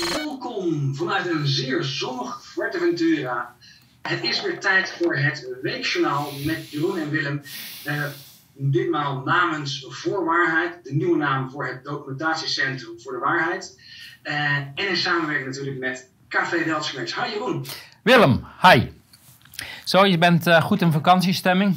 Welkom vanuit een zeer zonnig Fuerteventura. Het is weer tijd voor het Weekjournaal met Jeroen en Willem. Uh, ditmaal namens Voorwaarheid, de nieuwe naam voor het documentatiecentrum voor de waarheid. Uh, en in samenwerking natuurlijk met Café Delsmerks. Hi Jeroen. Willem, hi. Zo, je bent uh, goed in vakantiestemming?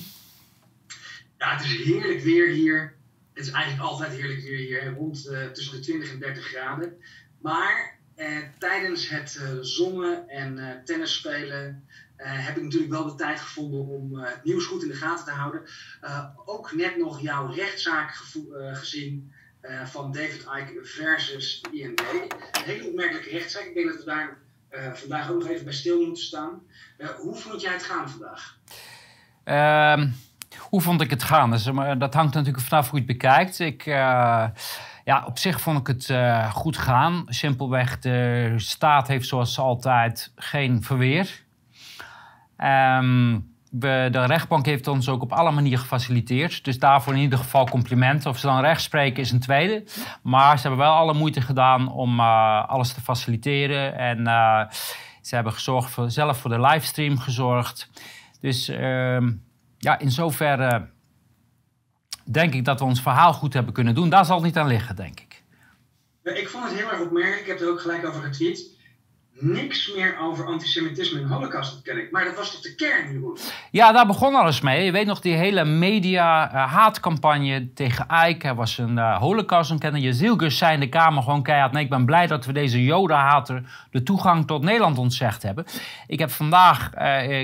Ja, het is heerlijk weer hier. Het is eigenlijk altijd heerlijk weer hier, rond tussen de 20 en 30 graden. Maar eh, tijdens het uh, zongen en uh, tennis spelen heb ik natuurlijk wel de tijd gevonden om het nieuws goed in de gaten te houden. ook net nog jouw rechtszaak gezien van David Icke versus IND. Een hele opmerkelijke rechtszaak. Ik denk dat we daar vandaag ook nog even bij stil moeten staan. hoe vond jij het gaan vandaag? Ehm, hoe vond ik het gaan? Dus, dat hangt natuurlijk vanaf hoe je het bekijkt. Ik ja, op zich vond ik het uh, goed gaan. Simpelweg, de staat heeft zoals altijd geen verweer. We, de rechtbank heeft ons ook op alle manieren gefaciliteerd. Dus daarvoor in ieder geval complimenten. Of ze dan recht spreken is een tweede. Maar ze hebben wel alle moeite gedaan om alles te faciliteren. En ze hebben gezorgd voor, zelf voor de livestream gezorgd. Dus ehm, ja, in zoverre denk ik dat we ons verhaal goed hebben kunnen doen. Daar zal het niet aan liggen, denk ik. Ik vond het heel erg opmerkelijk. Ik heb er ook gelijk over getweet. Niks meer over antisemitisme en holocaust, ken ik. Maar dat was toch de kern, Jeroen? Ja, daar begon alles mee. Je weet nog die hele media-haatcampagne uh, tegen Ike. Hij was een uh, holocaust-ontkenner. Jezilgus zei in de Kamer gewoon keihard... nee, ik ben blij dat we deze jodenhater de toegang tot Nederland ontzegd hebben. Ik heb vandaag... Uh,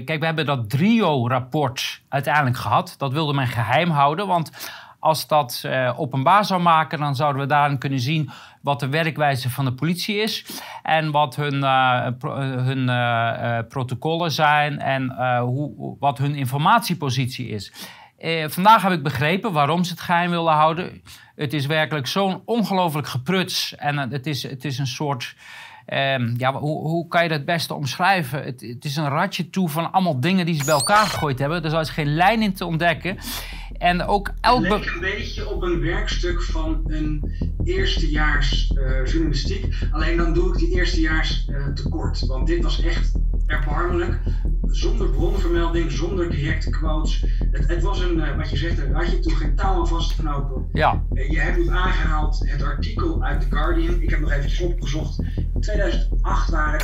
kijk, we hebben dat trio-rapport uiteindelijk gehad. Dat wilde men geheim houden, want als dat uh, openbaar zou maken, dan zouden we daarin kunnen zien wat de werkwijze van de politie is en wat hun, uh, pro hun protocollen zijn en hoe, wat hun informatiepositie is. vandaag heb ik begrepen waarom ze het geheim wilden houden. Het is werkelijk zo'n ongelooflijk gepruts en het is, het is een soort. Um, ja, hoe, hoe, kan je dat het beste omschrijven? Het, het, is een ratje toe van allemaal dingen die ze bij elkaar gegooid hebben. Er is geen lijn in te ontdekken. En ook elk... Het leek een beetje op een werkstuk van een eerstejaars uh, journalistiek. Alleen dan doe ik die eerstejaars uh, tekort. Want dit was echt erbarmelijk. Zonder bronvermelding, zonder directe quotes. Het, het was een, uh, wat je zegt, een je toe geen touw aan vast te knopen. Ja. je hebt het aangehaald, het artikel uit The Guardian. Ik heb nog even opgezocht. In 2008 waren